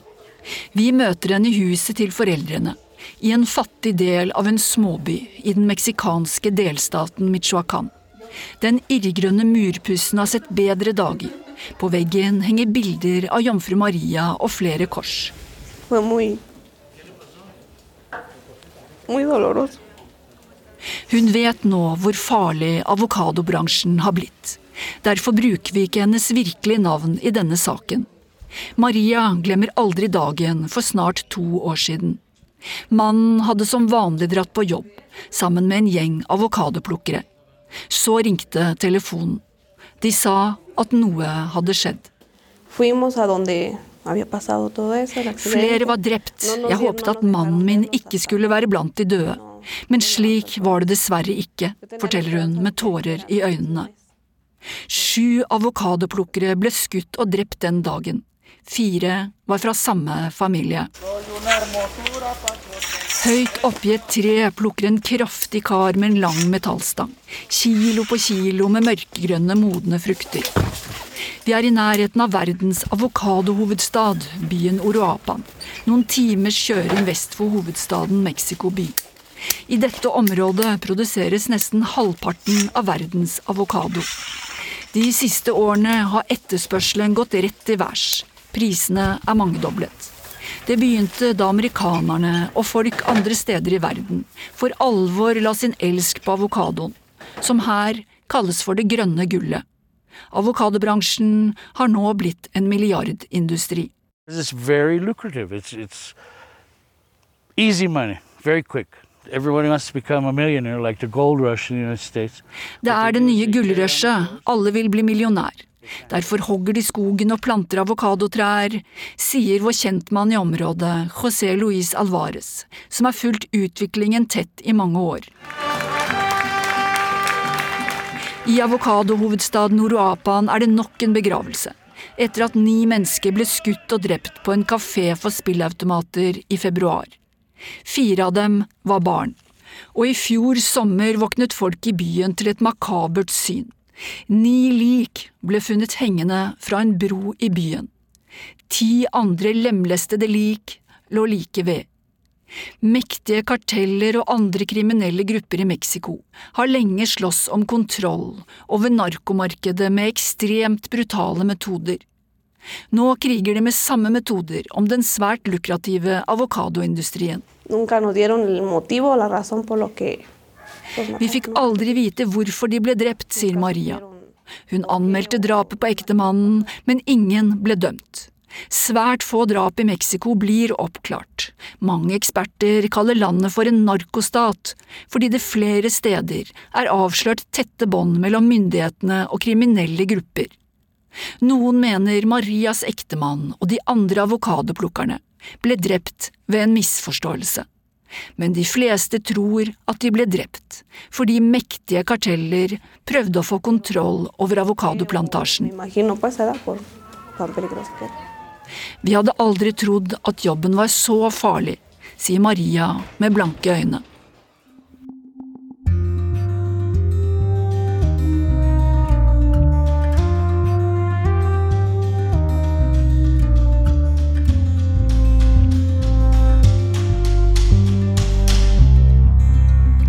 Vi møter henne i huset til foreldrene. i en fattig del av en småby i den meksikanske delstaten Michoacán. Den irrgrønne murpussen har sett bedre dager. På veggen henger bilder av jomfru Maria og flere kors. Hun vet nå hvor farlig avokadobransjen har blitt. Derfor bruker vi ikke hennes virkelige navn i denne saken. Maria glemmer aldri dagen for snart to år siden. Mannen hadde som vanlig dratt på jobb, sammen med en gjeng avokadoplukkere. Så ringte telefonen. De sa at noe hadde skjedd. Flere var drept. Jeg håpet at mannen min ikke skulle være blant de døde. Men slik var det dessverre ikke, forteller hun med tårer i øynene. Sju avokadoplukkere ble skutt og drept den dagen. Fire var fra samme familie. Høyt oppi et tre plukker en kraftig kar med en lang metallstang. Kilo på kilo med mørkegrønne, modne frukter. Vi er i nærheten av verdens avokadohovedstad, byen Oroapan. Noen timers kjøring vest for hovedstaden Mexico by. I dette området produseres nesten halvparten av verdens avokado. De siste årene har etterspørselen gått rett i værs. Prisene er mangedoblet. Det begynte da amerikanerne og folk andre steder i verden for alvor la sin elsk på avokadoen, som her kalles for det grønne gullet. Avokadobransjen har nå blitt en milliardindustri.
It's very lucrative. It's, it's easy money, very quick.
Det er det nye gullrushet. Alle vil bli millionær. Derfor hogger de skogen og planter avokadotrær, sier vår kjentmann i området, José Luis Alvarez, som har fulgt utviklingen tett i mange år. I avokadohovedstaden Uruapan er det nok en begravelse. Etter at ni mennesker ble skutt og drept på en kafé for spillautomater i februar. Fire av dem var barn. Og i fjor sommer våknet folk i byen til et makabert syn. Ni lik ble funnet hengende fra en bro i byen. Ti andre lemlestede lik lå like ved. Mektige karteller og andre kriminelle grupper i Mexico har lenge slåss om kontroll over narkomarkedet med ekstremt brutale metoder. Nå kriger de med samme metoder om den svært lukrative avokadoindustrien. Vi fikk aldri vite hvorfor de ble drept, sier Maria. Hun anmeldte drapet på ektemannen, men ingen ble dømt. Svært få drap i Mexico blir oppklart. Mange eksperter kaller landet for en narkostat, fordi det flere steder er avslørt tette bånd mellom myndighetene og kriminelle grupper. Noen mener Marias ektemann og de andre avokadoplukkerne ble drept ved en misforståelse. Men de fleste tror at de ble drept fordi mektige karteller prøvde å få kontroll over avokadoplantasjen. Vi hadde aldri trodd at jobben var så farlig, sier Maria med blanke øyne.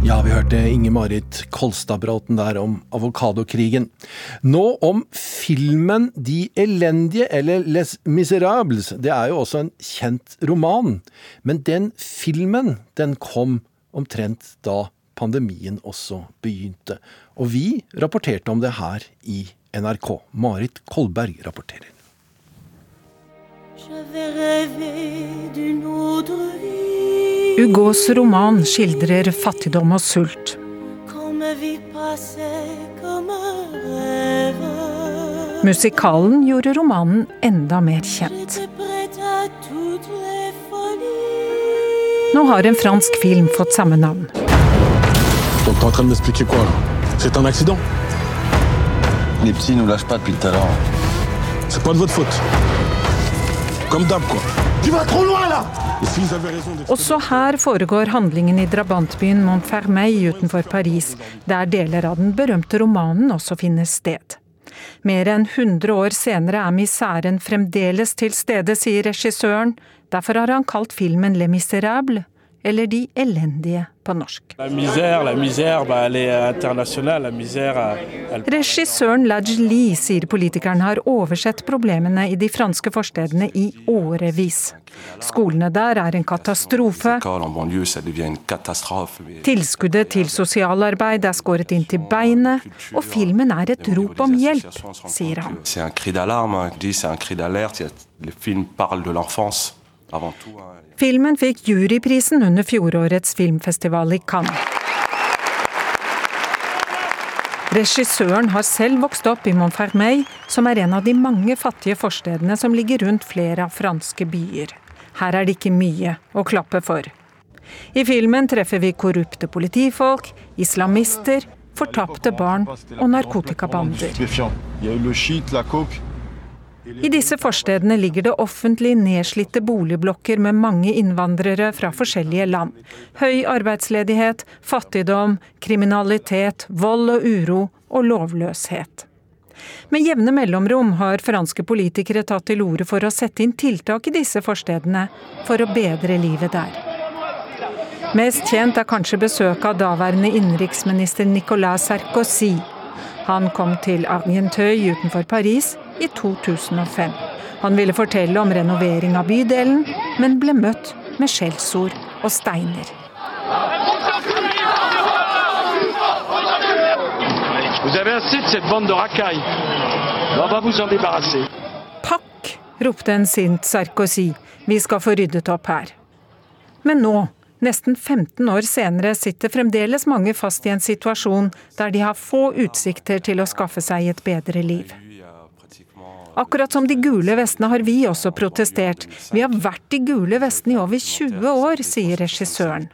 Ja, vi hørte Inger-Marit Kolstadbråten der om avokadokrigen. Nå om filmen De elendige, eller Les Miserables. Det er jo også en kjent roman. Men den filmen, den kom omtrent da pandemien også begynte. Og vi rapporterte om det her i NRK. Marit Kolberg rapporterer.
Hugos roman skildrer fattigdom og sult. Musikalen gjorde romanen enda mer kjent. Nå har en fransk film fått samme navn.
Donc en train de m'expliquer quoi C'est un accident
Les petits nous lâchent pas depuis tout à l'heure.
C'est pas de votre faute. Comme d'hab quoi.
Også her foregår handlingen i drabantbyen Montfermeil utenfor Paris, der deler av den berømte romanen også finner sted. Mer enn 100 år senere er miseren fremdeles til stede, sier regissøren. Derfor har han kalt filmen Le Miserable, eller de elendige på norsk.
La misère, la misère, bah, elle. La misère, elle...
Regissøren Laj Lee sier politikeren har oversett problemene i de franske forstedene i årevis. Skolene der er en katastrofe. Tilskuddet til sosialarbeid er skåret inn til beinet, og filmen er et rop om hjelp, sier han. Det er Filmen fikk juryprisen under fjorårets filmfestival i Cannes. Regissøren har selv vokst opp i Montfermeil, som er en av de mange fattige forstedene som ligger rundt flere av franske byer. Her er det ikke mye å klappe for. I filmen treffer vi korrupte politifolk, islamister, fortapte barn og narkotikabander. I disse forstedene ligger det offentlig nedslitte boligblokker med mange innvandrere fra forskjellige land. Høy arbeidsledighet, fattigdom, kriminalitet, vold og uro og lovløshet. Med jevne mellomrom har franske politikere tatt til orde for å sette inn tiltak i disse forstedene for å bedre livet der. Mest kjent er kanskje besøket av daværende innenriksminister Nicolas Sarkozy. Han kom til Argenteuil utenfor Paris i 2005. Han ville fortelle om renovering av bydelen, men ble møtt med skjellsord og steiner. Pakk, ropte en sint Sarkozy, vi skal få ryddet opp her. Men nå, nesten 15 år senere, sitter fremdeles mange fast i en situasjon der de har få utsikter til å skaffe seg et bedre liv. Akkurat som de gule vestene har vi også protestert. Vi har vært de gule vestene i over 20 år, sier regissøren.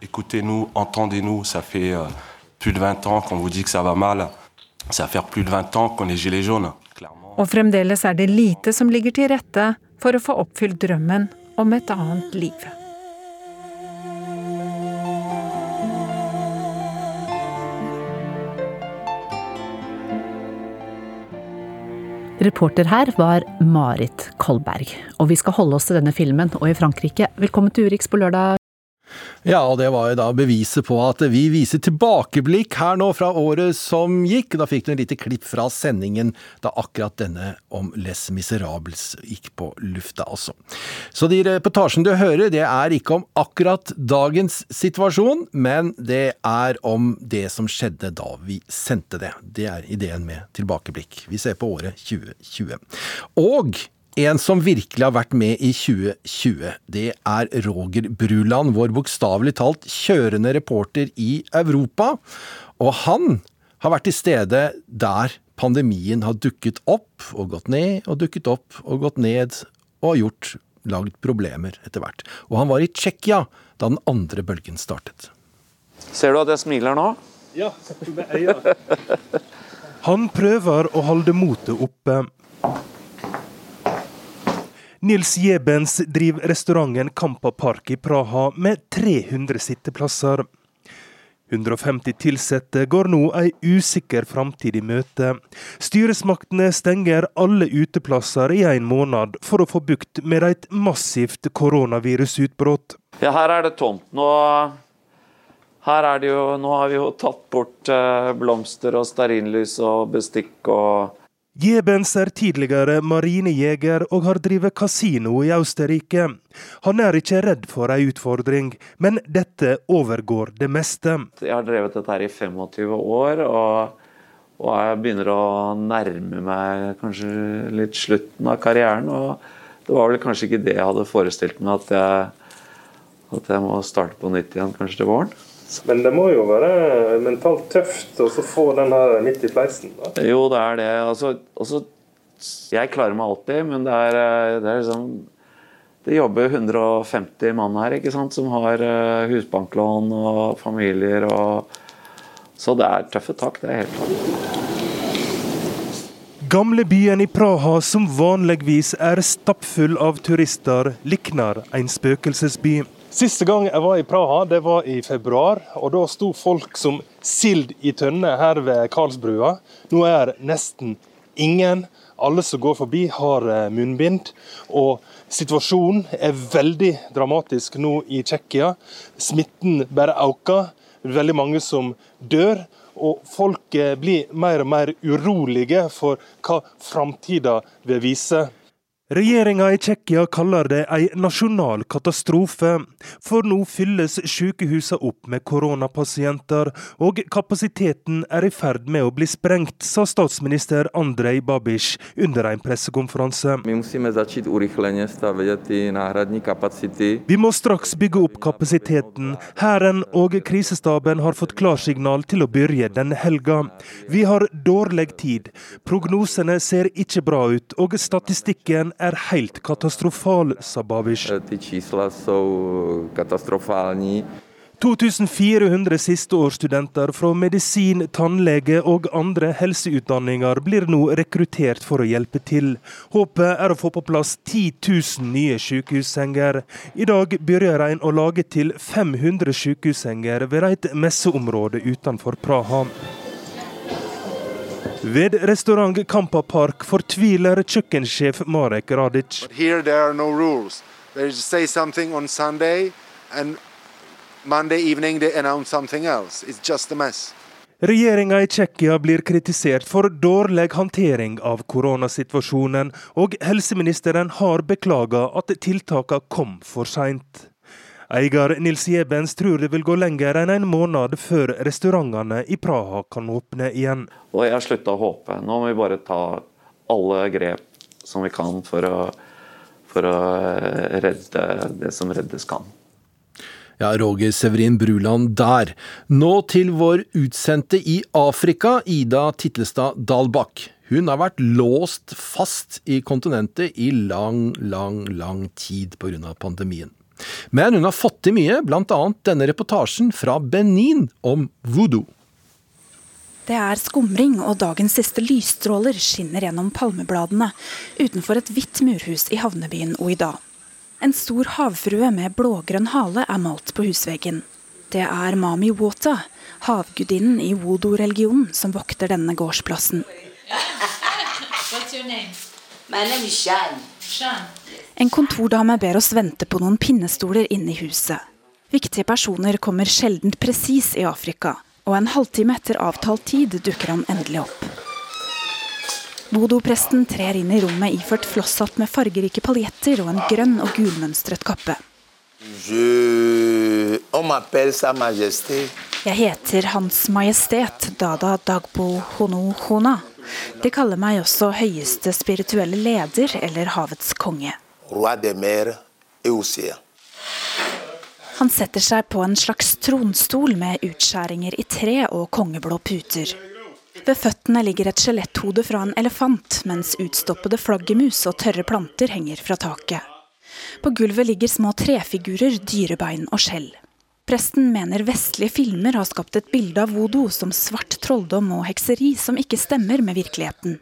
Og fremdeles er det lite som ligger til rette for å få oppfylt drømmen om et annet liv.
Reporter her var Marit Kolberg. Og vi skal holde oss til denne filmen og i Frankrike. Velkommen til Urix på lørdag.
Ja, og det var jo da beviset på at vi viser tilbakeblikk her nå fra året som gikk. Da fikk du en lite klipp fra sendingen da akkurat denne om Les Miserables gikk på lufta, altså. Så de reportasjene du hører, det er ikke om akkurat dagens situasjon, men det er om det som skjedde da vi sendte det. Det er ideen med tilbakeblikk. Vi ser på året 2020. Og en som virkelig har vært med i 2020, det er Roger Bruland, vår bokstavelig talt kjørende reporter i Europa. Og han har vært til stede der pandemien har dukket opp og gått ned, og dukket opp og gått ned, og har gjort lagd problemer etter hvert. Og han var i Tsjekkia da den andre bølgen startet.
Ser du at jeg smiler nå?
Ja. med øya. Han prøver å holde motet oppe. Nils Jebens driver restauranten Kampa Park i Praha med 300 sitteplasser. 150 ansatte går nå ei usikker framtid i møte. Styresmaktene stenger alle uteplasser i en måned for å få bukt med et massivt koronavirusutbrudd.
Ja, her er det tomt. Nå, her er det jo, nå har vi jo tatt bort eh, blomster og stearinlys og bestikk og
Jebens er tidligere marinejeger og har drevet kasino i Austerrike. Han er ikke redd for ei utfordring, men dette overgår det meste.
Jeg har drevet dette her i 25 år, og, og jeg begynner å nærme meg kanskje litt slutten av karrieren. og Det var vel kanskje ikke det jeg hadde forestilt meg, at jeg, at jeg må starte på nytt igjen kanskje til våren.
Men det må jo være mentalt tøft å få den her midt i fleisen? Da.
Jo, det er det. Altså, altså, jeg klarer meg alltid, men det er, det er liksom Det jobber 150 mann her ikke sant, som har eh, husbanklån og familier. Og, så det er tøffe tak, det er helt klart.
Gamlebyen i Praha, som vanligvis er stappfull av turister, likner en spøkelsesby. Siste gang jeg var i Praha, det var i februar. og Da sto folk som sild i tønne her ved Karlsbrua. Nå er nesten ingen. Alle som går forbi, har eh, munnbind. Og situasjonen er veldig dramatisk nå i Tsjekkia. Smitten bare øker. Veldig mange som dør. Og folk eh, blir mer og mer urolige for hva framtida vil vise. Regjeringa i Tsjekkia kaller det ei nasjonal katastrofe. For nå fylles sykehusene opp med koronapasienter, og kapasiteten er i ferd med å bli sprengt, sa statsminister Andrej Babiš under en pressekonferanse. Vi må straks bygge opp kapasiteten. Hæren og krisestaben har fått klarsignal til å begynne denne helga. Vi har dårlig tid. Prognosene ser ikke bra ut, og statistikken er helt katastrofal, sa Babish. 2400 sisteårsstudenter fra medisin, tannlege og andre helseutdanninger blir nå rekruttert for å hjelpe til. Håpet er å få på plass 10 000 nye sykehussenger. I dag begynner en å lage til 500 sykehussenger ved et messeområde utenfor Praha. Ved restaurant Kampa Park fortviler kjøkkensjef Marek Radic.
There are no rules. They say something on Sunday, and Monday evening they announce something else. It's just a mess.
Regjeringa i Tsjekkia blir kritisert for dårlig håndtering av koronasituasjonen, og helseministeren har beklaga at tiltakene kom for seint. Eier Nils Jebens tror det vil gå lenger enn en måned før restaurantene i Praha kan åpne igjen.
Og jeg har slutta å håpe. Nå må vi bare ta alle grep som vi kan for å, for å redde det som reddes kan.
Ja, Roger Severin Bruland der. Nå til vår utsendte i Afrika, Ida Titlestad Dalbakk. Hun har vært låst fast i kontinentet i lang, lang, lang tid pga. pandemien. Men hun har fått til mye, bl.a. denne reportasjen fra Benin om voodoo.
Det er skumring, og dagens siste lysstråler skinner gjennom palmebladene utenfor et hvitt murhus i havnebyen Oida. En stor havfrue med blågrønn hale er malt på husveggen. Det er Mami Wota, havgudinnen i wodo-religionen, som vokter denne gårdsplassen.
What's your name? My name is Shan.
En kontordame ber oss vente på noen pinnestoler inne i huset. Viktige personer kommer sjelden presis i Afrika, og en halvtime etter avtalt tid dukker han endelig opp. Vodo-presten trer inn i rommet iført flosshatt med fargerike paljetter og en grønn og gulmønstret kappe. Jeg heter Hans Majestet Dada Dagbo Hono Hona. De kaller meg også høyeste spirituelle leder eller havets konge. Han setter seg på en slags tronstol med utskjæringer i tre og kongeblå puter. Ved føttene ligger et skjeletthode fra en elefant, mens utstoppede flaggermus og tørre planter henger fra taket. På gulvet ligger små trefigurer, dyrebein og skjell. Presten mener vestlige filmer har skapt et bilde av voodoo som svart trolldom og hekseri som ikke stemmer med virkeligheten.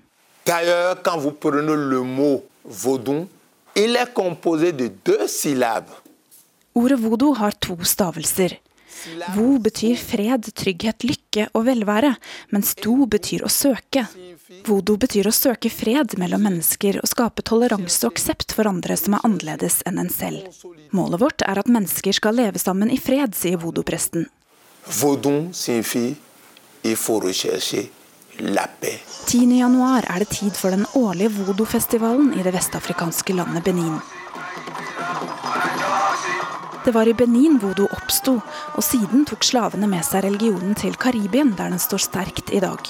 D'ailleurs, quand vous prenez le mot vaudou, il est composé de deux syllabes.
Ordet voodoo har to stavelser. Vo betyr fred, trygghet, lykke og velvære, mens do betyr å søke. Voodoo betyr å søke fred mellom mennesker og skape toleranse og aksept for andre som er annerledes enn en selv. Målet vårt er at mennesker skal leve sammen i fred, sier vodopresten.
presten signifie il faut rechercher la
10. januar er det tid for den årlige vodofestivalen i det vestafrikanske landet Benin. Det var i Benin vodo oppsto, og siden tok slavene med seg religionen til Karibien, der den står sterkt i dag.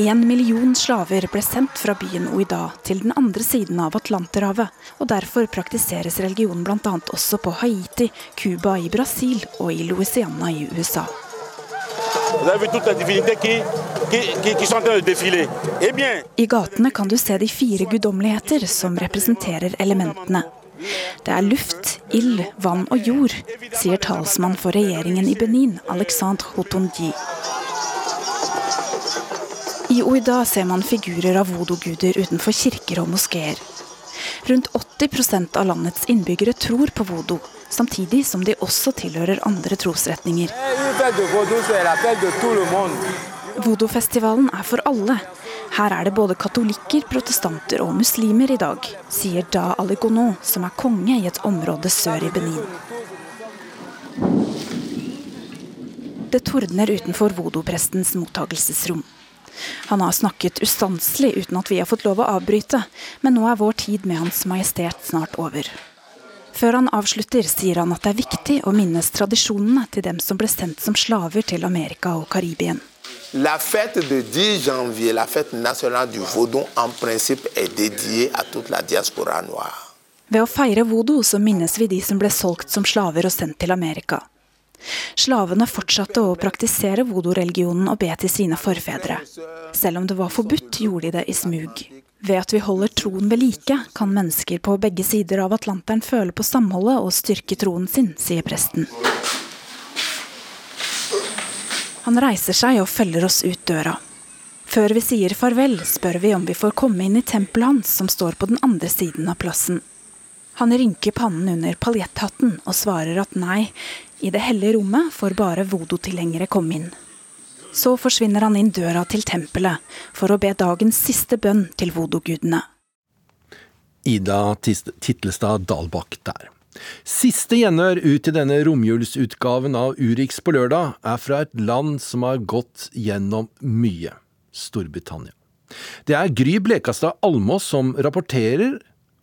En million slaver ble sendt fra byen Ouida til den andre siden av Atlanterhavet, og derfor praktiseres religion bl.a. også på Haiti, Cuba i Brasil og i Louisiana i USA. I gatene kan du se de fire guddommeligheter som representerer elementene. Det er luft, ild, vann og jord, sier talsmann for regjeringen i Benin, Alexandre Hotondi. I Ouida ser man figurer av voodoo-guder utenfor kirker og moskeer. Rundt 80% av landets innbyggere tror på vodo, samtidig som de også tilhører andre trosretninger. Vodofestivalen er for alle. Her er det både katolikker, protestanter og muslimer i dag, sier Da Aligono, som er konge i et område sør i Benin. Det tordner utenfor vodoprestens mottagelsesrom. Han har snakket ustanselig uten at vi har fått lov å avbryte, men nå er vår tid med Hans Majestet snart over. Før han avslutter, sier han at det er viktig å minnes tradisjonene til dem som ble sendt som slaver til Amerika og Karibien.
La fête de 10 janvier, la fête nationale du Vaudon, en principe est dédiée à toute la diaspora noire.
Ved å feire vodo så minnes vi de som ble solgt som slaver og sendt til Amerika. Slavene fortsatte å praktisere vodo-religionen og be til sine forfedre. Selv om det var forbudt, gjorde de det i smug. Ved at vi holder troen ved like, kan mennesker på begge sider av Atlanteren føle på samholdet og styrke troen sin, sier presten. Han reiser seg og følger oss ut døra. Før vi sier farvel, spør vi om vi får komme inn i tempelet hans, som står på den andre siden av plassen. Han rynker pannen under paljetthatten og svarer at nei, i det hellige rommet får bare vodo-tilhengere komme inn. Så forsvinner han inn døra til tempelet for å be dagens siste bønn til vodo-gudene.
Ida Titlestad Dalbakk der. Siste gjenhør ut i denne romjulsutgaven av Urix på lørdag er fra et land som har gått gjennom mye Storbritannia. Det er Gry Blekastad Almås som rapporterer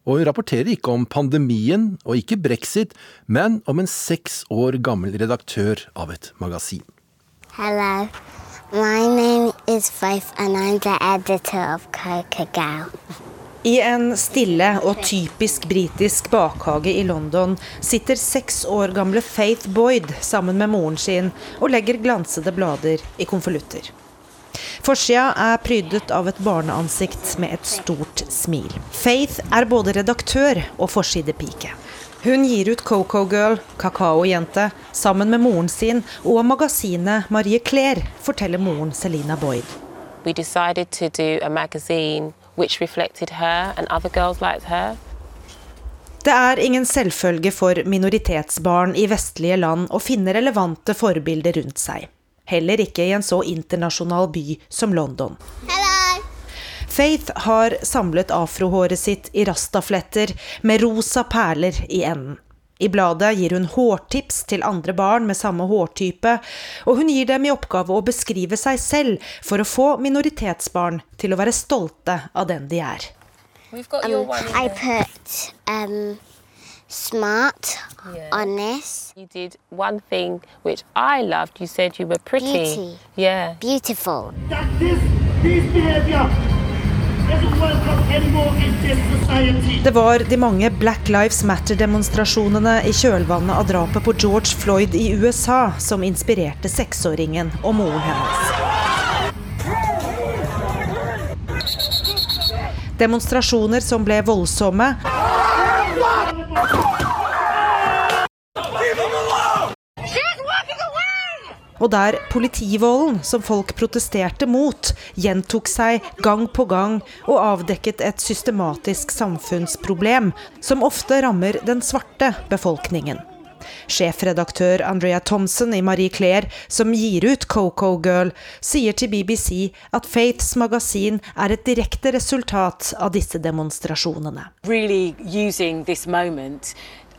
og hun rapporterer ikke om pandemien og ikke brexit, men om en seks år gammel redaktør av et magasin.
Hello, my name is Faith and I'm the editor of Coca
I en stille og typisk britisk bakhage i London sitter seks år gamle Faith Boyd sammen med moren sin og legger glansede blader i konvolutter. Forsida er prydet av et barneansikt med et stort smil. Faith er både redaktør og forsidepike. Hun gir ut Coco Girl, Kakaojente, sammen med moren sin og magasinet Marie Claire, forteller moren Selina Boyd.
We decided to do a magazine which reflected her and other girls like her.
Det er ingen selvfølge for minoritetsbarn i vestlige land å finne relevante forbilder rundt seg. Heller ikke i en så internasjonal by som London.
Hello.
Faith har samlet afrohåret sitt i rastafletter med rosa perler i enden. I bladet gir hun hårtips til andre barn med samme hårtype, og hun gir dem i oppgave å beskrive seg selv for å få minoritetsbarn til å være stolte av den de er.
Um, I put um, smart,
Yeah.
honest,
You did one thing which I loved. You said you were pretty.
Beauty.
Yeah.
beautiful.
that this, this behavior isn't welcome anymore in this society.
Det var de mange Black Lives Matter-demonstrasjonene i kjølvannet av drapet på George Floyd i USA som inspirerte seksåringen og moren hennes. Demonstrasjoner som ble voldsomme, og der politivolden som folk protesterte mot, gjentok seg gang på gang og avdekket et systematisk samfunnsproblem som ofte rammer den svarte befolkningen. Sjefredaktør Andrea Thompson i Marie Claire, som gir ut Coco Girl, sier til BBC at Faiths magasin er et direkte resultat av disse demonstrasjonene.
really using this moment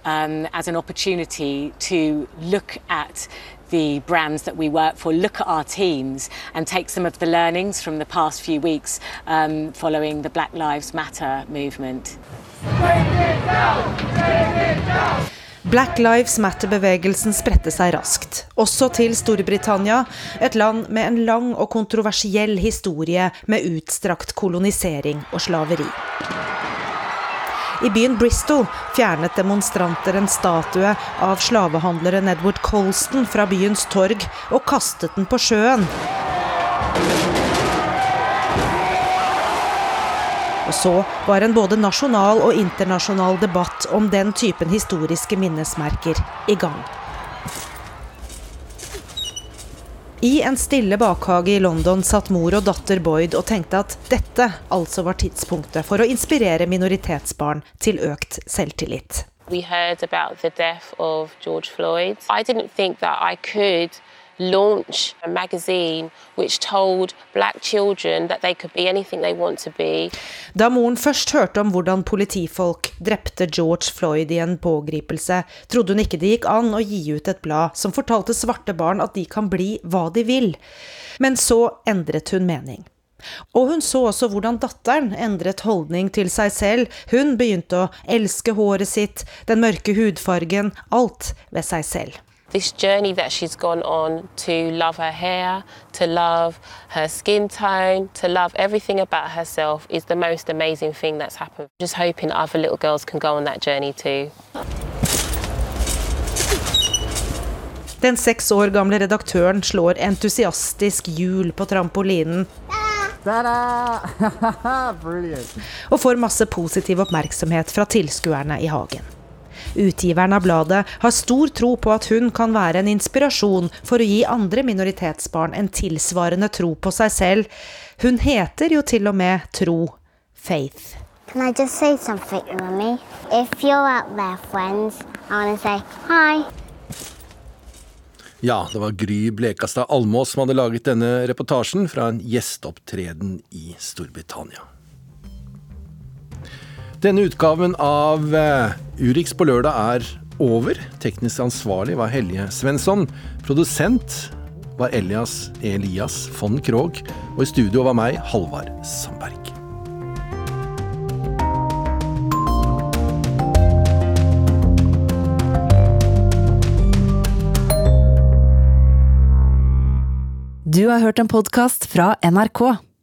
um, as an opportunity to look at the brands that we work for, look at our teams, and take some of the learnings from the past few weeks um, following the Black Lives Matter movement.
Black Lives Matter-bevegelsen spredte seg raskt, også til Storbritannia, et land med en lang og kontroversiell historie med utstrakt kolonisering og slaveri. I byen Bristol fjernet demonstranter en statue av slavehandleren Edward Colston fra byens torg og kastet den på sjøen. Og så var en både nasjonal og internasjonal debatt om den typen historiske minnesmerker i gang. I en stille bakhage i London satt mor og datter Boyd og tenkte at dette altså var tidspunktet for å inspirere minoritetsbarn til økt selvtillit.
We heard about the death of George Floyd. I didn't think that I could launch a magazine which told black children that they could be anything they want to be.
Da moren først hørte om hvordan politifolk drepte George Floyd i en pågripelse, trodde hun ikke det gikk an å gi ut et blad som fortalte svarte barn at de kan bli hva de vil. Men så endret hun mening. Og hun så også hvordan datteren endret holdning til seg selv. Hun begynte å elske håret sitt, den mørke hudfargen, alt ved seg selv.
This journey that she's gone on to love her hair, to love her skin tone, to love everything about herself is the most amazing thing that's happened. Just hoping other little girls can go on that journey too.
Den seks år gamle redaktøren slår entusiastisk hjul på trampolinen. og får masse positiv oppmerksomhet fra tilskuerne i hagen. Utgiveren av bladet har stor tro på at hun kan være en inspirasjon for å gi andre minoritetsbarn en tilsvarende tro på seg selv. Hun heter jo til og med Tro. Faith.
Can I just say something, Mummy? If you're out there, friends, I want to say hi.
Ja, det var Gry Blekastad Almås som hadde laget denne reportasjen fra en gjesteopptreden i Storbritannia. Denne utgaven av uh, Urix på lørdag er over. Teknisk ansvarlig var Helje Svensson. Produsent var Elias Elias von Krogh. Og i studio var meg, Halvard Sandberg.
Du har hørt en podkast fra NRK.